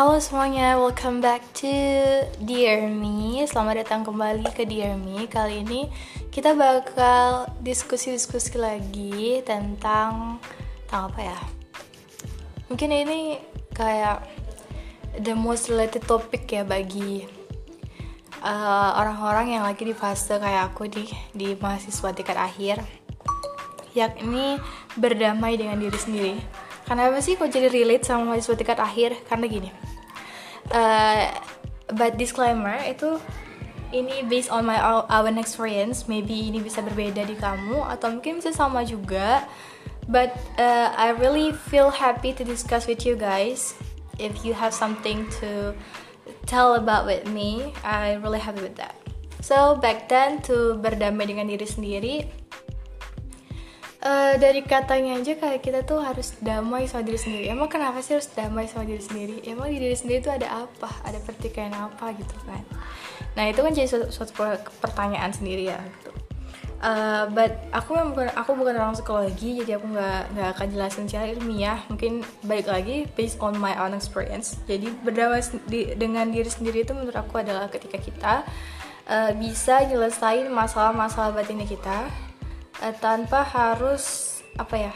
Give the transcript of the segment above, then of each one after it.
Halo semuanya, welcome back to Dear Me. Selamat datang kembali ke Dear Me. Kali ini kita bakal diskusi-diskusi lagi tentang Tentang apa ya? Mungkin ini kayak the most related topic ya bagi uh, orang-orang uh, yang lagi di fase kayak aku di, di mahasiswa tingkat akhir. Yakni berdamai dengan diri sendiri. Kenapa sih kok jadi relate sama mahasiswa tingkat akhir? Karena gini, uh, but disclaimer itu ini based on my own experience. Maybe ini bisa berbeda di kamu atau mungkin bisa sama juga. But uh, I really feel happy to discuss with you guys. If you have something to tell about with me, I really happy with that. So back then to berdamai dengan diri sendiri uh, dari katanya aja kayak kita tuh harus damai sama diri sendiri. Emang kenapa sih harus damai sama diri sendiri? Emang di diri sendiri tuh ada apa? Ada pertikaian apa gitu kan? Nah itu kan jadi suatu, suatu pertanyaan sendiri ya gitu. Uh, but aku memang bukan aku bukan orang psikologi jadi aku nggak nggak akan jelasin secara ilmiah. Mungkin balik lagi based on my own experience. Jadi berdamai di, dengan diri sendiri itu menurut aku adalah ketika kita uh, bisa nyelesain masalah-masalah batinnya kita uh, tanpa harus apa ya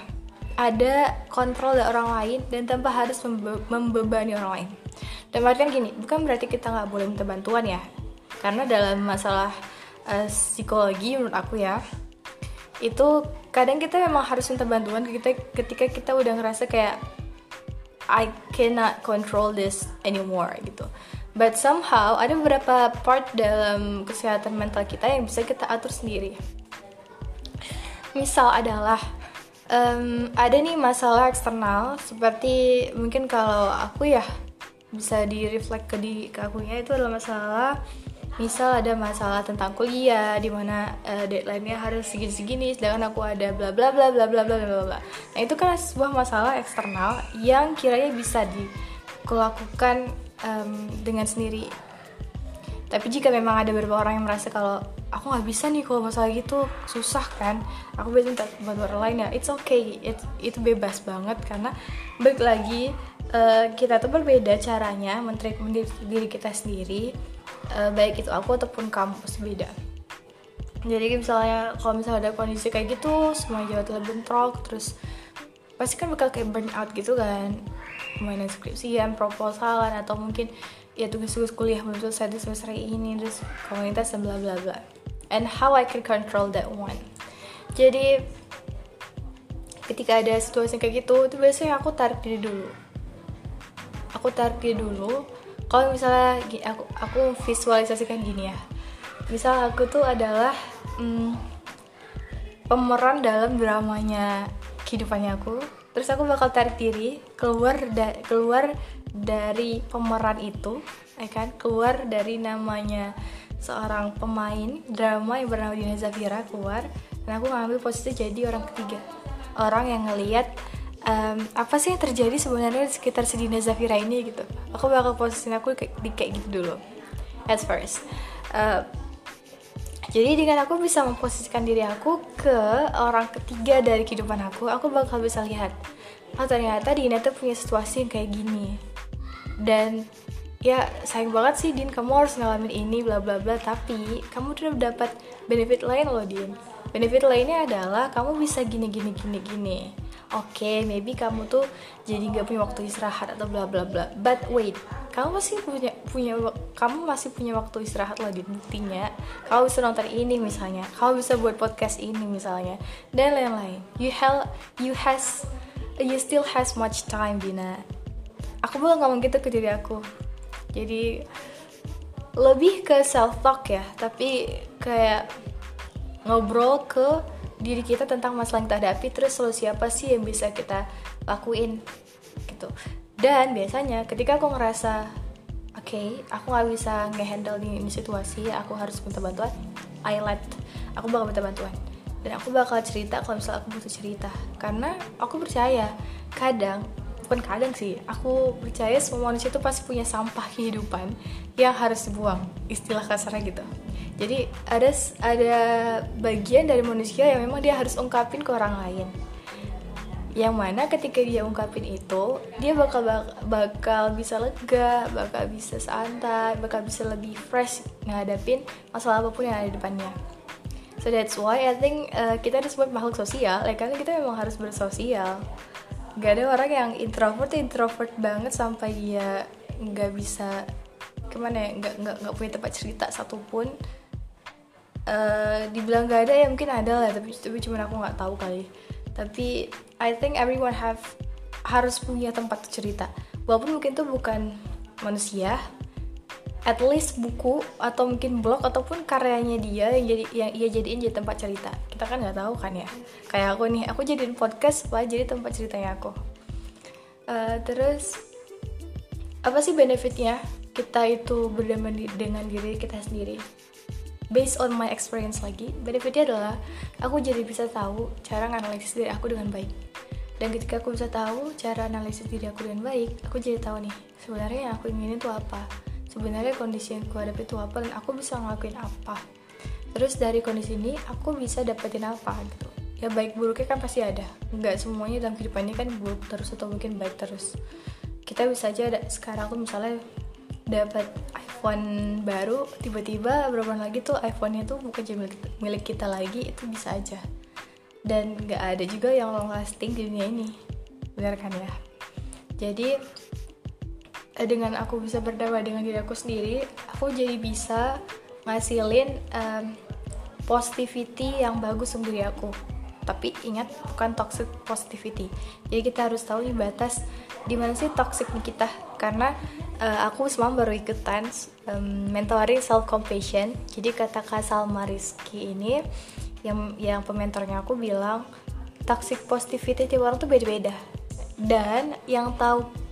ada kontrol dari orang lain dan tanpa harus membe membebani orang lain. Dan artian gini, bukan berarti kita nggak boleh minta bantuan ya, karena dalam masalah uh, psikologi menurut aku ya, itu kadang kita memang harus minta bantuan kita ketika kita udah ngerasa kayak I cannot control this anymore gitu. But somehow ada beberapa part dalam kesehatan mental kita yang bisa kita atur sendiri misal adalah um, ada nih masalah eksternal seperti mungkin kalau aku ya bisa di reflect ke di ke akunya itu adalah masalah misal ada masalah tentang kuliah di mana uh, deadline-nya harus segini-segini sedangkan aku ada bla bla bla bla bla bla bla bla. Nah itu kan sebuah masalah eksternal yang kiranya bisa dilakukan um, dengan sendiri. Tapi jika memang ada beberapa orang yang merasa kalau aku nggak bisa nih kalau masalah gitu. Susah kan? Aku bisa minta bantuan orang lain ya. It's okay. It, itu bebas banget karena balik lagi uh, kita tuh berbeda caranya mentreatment diri, kita sendiri uh, baik itu aku ataupun kamu pasti beda. Jadi misalnya kalau misalnya ada kondisi kayak gitu semua jawa telah bentrok terus pasti kan bakal kayak burn out gitu kan. Mainan skripsian proposalan atau mungkin ya tugas-tugas kuliah belum selesai di semester ini terus komunitas dan bla bla bla and how I can control that one. Jadi ketika ada situasi kayak gitu itu biasanya aku tarik diri dulu. Aku tarik diri dulu. Kalau misalnya aku aku visualisasikan gini ya. Misal aku tuh adalah hmm, pemeran dalam dramanya kehidupannya aku. Terus aku bakal tarik diri keluar da keluar dari pemeran itu ya kan? Keluar dari namanya seorang pemain drama yang bernama Dina Zafira keluar dan aku ngambil posisi jadi orang ketiga. Orang yang ngelihat um, apa sih yang terjadi sebenarnya di sekitar si Dina Zafira ini gitu. Aku bakal posisi aku kayak, di kayak gitu dulu at first. Uh, jadi dengan aku bisa memposisikan diri aku ke orang ketiga dari kehidupan aku aku bakal bisa lihat oh ternyata Dina tuh punya situasi yang kayak gini. Dan ya sayang banget sih Din. Kamu harus ngalamin ini bla bla bla. Tapi kamu udah dapat benefit lain loh Din. Benefit lainnya adalah kamu bisa gini gini gini gini. Oke okay, maybe kamu tuh jadi nggak punya waktu istirahat atau bla bla bla. But wait kamu masih punya punya kamu masih punya waktu istirahat loh Din buktinya. Kamu bisa nonton ini misalnya. Kamu bisa buat podcast ini misalnya. Dan lain-lain. You have you has you still has much time Dina. Aku bakal ngomong gitu ke diri aku jadi lebih ke self talk ya tapi kayak ngobrol ke diri kita tentang masalah yang kita hadapi terus solusi apa sih yang bisa kita lakuin gitu. Dan biasanya ketika aku ngerasa oke okay, aku nggak bisa ngehandle di ini situasi aku harus minta bantuan I let aku bakal minta bantuan. Dan aku bakal cerita kalau misalnya aku butuh cerita karena aku percaya kadang bukan kadang sih aku percaya semua manusia itu pasti punya sampah kehidupan yang harus dibuang istilah kasarnya gitu. Jadi ada ada bagian dari manusia yang memang dia harus ungkapin ke orang lain. Yang mana ketika dia ungkapin itu dia bakal bakal bisa lega bakal bisa santai bakal bisa lebih fresh ngadapin masalah apa pun yang ada di depannya. So that's why I think uh, kita disebut makhluk sosial ya karena kita memang harus bersosial gak ada orang yang introvert introvert banget sampai dia nggak bisa ke mana ya nggak nggak nggak punya tempat cerita satupun. Uh, dibilang gak ada ya mungkin ada lah tapi tapi cuma aku nggak tahu kali. Tapi I think everyone have harus punya tempat cerita. Walaupun mungkin itu bukan manusia at least buku atau mungkin blog ataupun karyanya dia yang jadi yang ia jadiin jadi tempat cerita. Kita kan nggak tahu kan ya. Kayak aku nih aku jadiin podcast supaya jadi tempat ceritanya aku. Uh, terus apa sih benefitnya kita itu berdamai dengan diri kita sendiri? Based on my experience lagi benefitnya adalah aku jadi bisa tahu cara analisis diri aku dengan baik. Dan ketika aku bisa tahu cara analisis diri aku dengan baik aku jadi tahu nih sebenarnya yang aku ingin itu apa sebenarnya kondisi yang aku hadapi itu apa dan aku bisa ngelakuin apa? Terus dari kondisi ini aku bisa dapetin apa gitu. Ya baik buruknya kan pasti ada. Nggak semuanya dalam kehidupan ini kan buruk terus atau mungkin baik terus. Kita bisa aja ada sekarang aku misalnya dapat iPhone baru tiba-tiba berapa lagi tuh iPhone-nya tuh bukan cuma milik kita lagi itu bisa aja. Dan nggak ada juga yang long lasting di dunia ini. Benar kan ya? Jadi dengan aku bisa berdamai dengan diri aku sendiri aku jadi bisa ngasilin um, positivity yang bagus untuk diri aku. Tapi ingat bukan toxic positivity. Jadi kita harus tahu nih batas di mana sih toxic kita. Karena uh, aku semalam baru ikutan um, mentoring self compassion jadi kata Kak Salma Rizky ini yang yang pementornya aku bilang toxic positivity tiap orang tuh beda-beda. Dan yang tahu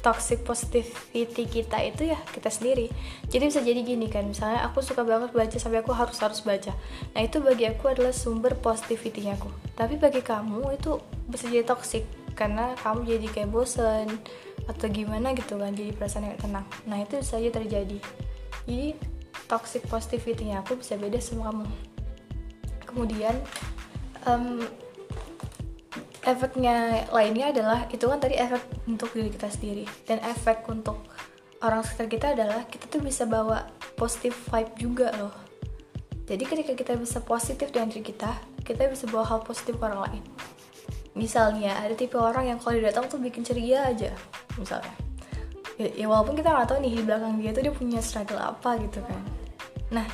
toxic positivity kita itu ya kita sendiri. Jadi bisa jadi gini kan misalnya aku suka banget baca sampai aku harus harus baca. Nah itu bagi aku adalah sumber positivity aku. Tapi bagi kamu itu bisa jadi toxic karena kamu jadi kayak bosen atau gimana gitu kan jadi perasaan yang tenang. Nah itu saja terjadi. Jadi toxic positivity-nya aku bisa beda sama kamu. Kemudian um, efeknya lainnya adalah itu kan tadi efek untuk diri kita sendiri. Dan efek untuk orang sekitar kita adalah kita tuh bisa bawa positive vibe juga loh. Jadi ketika kita bisa positif dengan diri kita kita bisa bawa hal positif ke orang lain. Misalnya ada tipe orang yang kalau dia datang tuh bikin ceria aja misalnya. Ya, ya walaupun kita nggak tahu nih di belakang dia tuh dia punya struggle apa gitu kan. Nah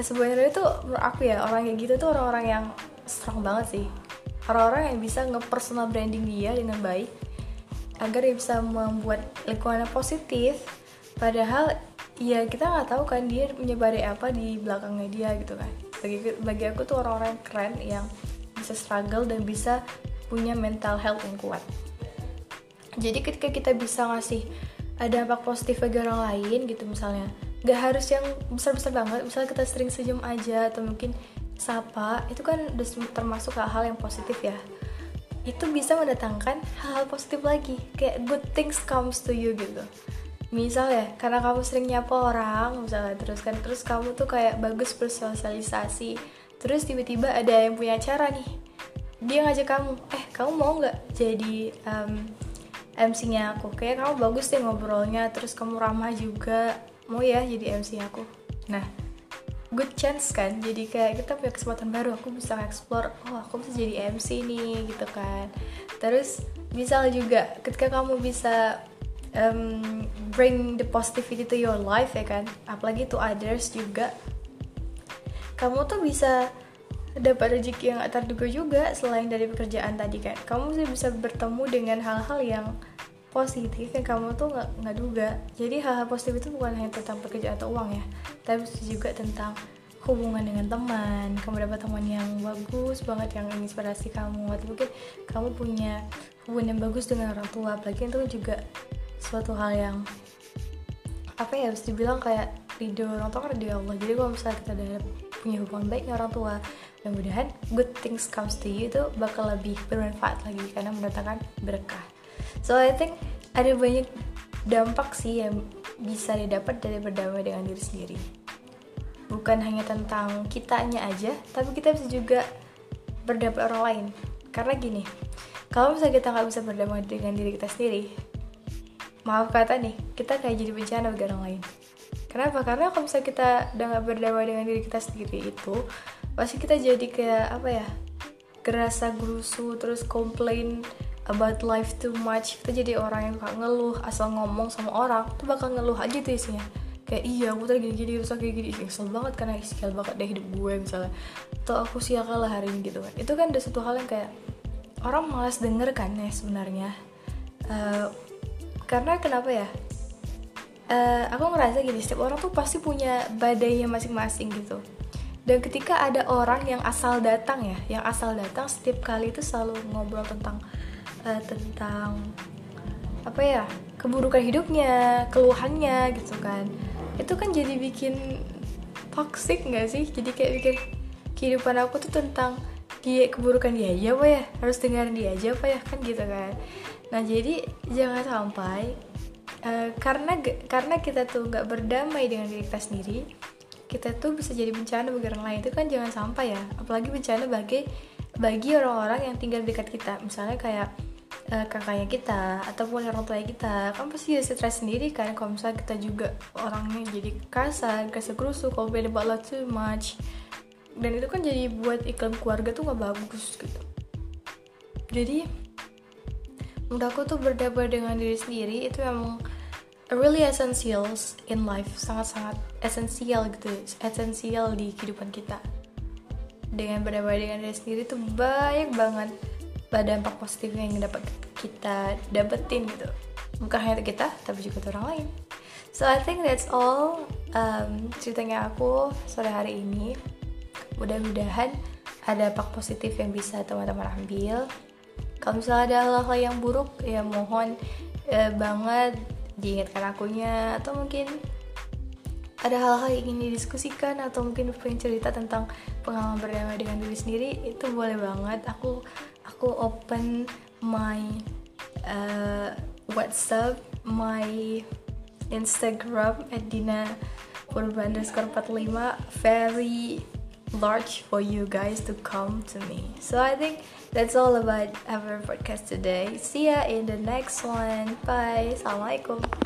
sebenarnya tuh menurut aku ya orang kayak gitu tuh orang-orang yang strong banget sih orang-orang yang bisa nge-personal branding dia dengan baik agar dia bisa membuat lingkungannya positif. Padahal ya kita nggak tahu kan dia menyebar apa di belakangnya dia gitu kan. Bagi bagi aku tuh orang-orang keren yang bisa struggle dan bisa punya mental health yang kuat. Jadi ketika kita bisa ngasih ada dampak positif bagi orang lain gitu misalnya gak harus yang besar-besar banget misalnya kita sering senyum aja atau mungkin sapa itu kan termasuk hal-hal yang positif ya. Itu bisa mendatangkan hal-hal positif lagi kayak good things comes to you gitu. Misal ya karena kamu sering nyapa orang misalnya terus kan terus kamu tuh kayak bagus bersosialisasi terus tiba-tiba ada yang punya acara nih dia ngajak kamu eh kamu mau nggak jadi um, MC-nya aku? Kayak kamu bagus deh ngobrolnya terus kamu ramah juga mau ya jadi MC aku? Nah good chance kan. Jadi kayak kita punya kesempatan baru aku bisa explore oh aku bisa jadi MC nih gitu kan. Terus misal juga ketika kamu bisa um, bring the positivity to your life ya kan apalagi to others juga kamu tuh bisa dapat rezeki yang gak terduga juga selain dari pekerjaan tadi kan. Kamu bisa bertemu dengan hal-hal yang positif yang kamu tuh nggak nggak duga. Jadi hal-hal positif itu bukan hanya tentang pekerjaan atau uang ya tapi juga tentang hubungan dengan teman kamu dapat teman yang bagus banget yang inspirasi kamu. Atau mungkin kamu punya hubungan yang bagus dengan orang tua apalagi itu juga suatu hal yang apa ya harus dibilang kayak ridho orang tua kan ridho Allah. Jadi kalau misalnya kita udah punya hubungan baik dengan orang tua mudah-mudahan good things comes to you itu bakal lebih bermanfaat lagi karena mendatangkan berkah so I think ada banyak dampak sih yang bisa didapat dari berdamai dengan diri sendiri. Bukan hanya tentang kitanya aja tapi kita bisa juga berdamai orang lain. Karena gini kalau misalnya kita nggak bisa berdamai dengan diri kita sendiri maaf kata nih kita kayak jadi bencana bagi orang lain. Kenapa? Karena kalau misalnya kita udah nggak berdamai dengan diri kita sendiri itu pasti kita jadi kayak apa ya gerasa gerusu terus komplain about life too much kita jadi orang yang gak ngeluh asal ngomong sama orang tuh bakal ngeluh aja tuh isinya. Kayak iya aku tadi gini-gini rusak kayak gini. Kesel banget karena sial banget deh hidup gue misalnya. Atau aku sial kalah hari ini gitu kan. Itu kan ada satu hal yang kayak orang malas denger kan ya sebenarnya. Uh, karena kenapa ya? Uh, aku ngerasa gini setiap orang tuh pasti punya badainya masing-masing gitu. Dan ketika ada orang yang asal datang ya yang asal datang setiap kali itu selalu ngobrol tentang uh, tentang apa ya keburukan hidupnya keluhannya gitu kan. Itu kan jadi bikin toxic nggak sih? Jadi kayak bikin kehidupan aku tuh tentang dia keburukan dia aja apa ya. Harus dengerin dia aja apa ya kan gitu kan. Nah jadi jangan sampai uh, karena karena kita tuh nggak berdamai dengan diri kita sendiri kita tuh bisa jadi bencana bagi orang lain. Itu kan jangan sampai ya. Apalagi bencana bagi bagi orang-orang yang tinggal dekat kita. Misalnya kayak uh, kakaknya kita ataupun orang tua kita. Kan pasti jadi stres sendiri kan kalau misalnya kita juga orangnya jadi kasar kasar komplain about lot too much. Dan itu kan jadi buat iklim keluarga tuh gak bagus gitu. Jadi menurut aku tuh berdamai dengan diri sendiri itu memang really essentials in life. Sangat-sangat esensial gitu esensial di kehidupan kita. Dengan berdamai dengan diri sendiri tuh banyak banget dampak positif yang dapat kita dapetin gitu. Bukan hanya kita tapi juga orang lain. So I think that's all um, ceritanya aku sore hari ini. Mudah-mudahan ada dampak positif yang bisa teman-teman ambil. Kalau misalnya ada hal-hal yang buruk ya mohon eh, banget diingatkan akunya. Atau mungkin ada hal-hal yang ingin didiskusikan atau mungkin pengen cerita tentang pengalaman berdamai dengan diri sendiri itu boleh banget. Aku aku open my uh, WhatsApp my Instagram at Dina underscore 45 very large for you guys to come to me. So I think that's all about our podcast today. See ya in the next one. Bye. Assalamualaikum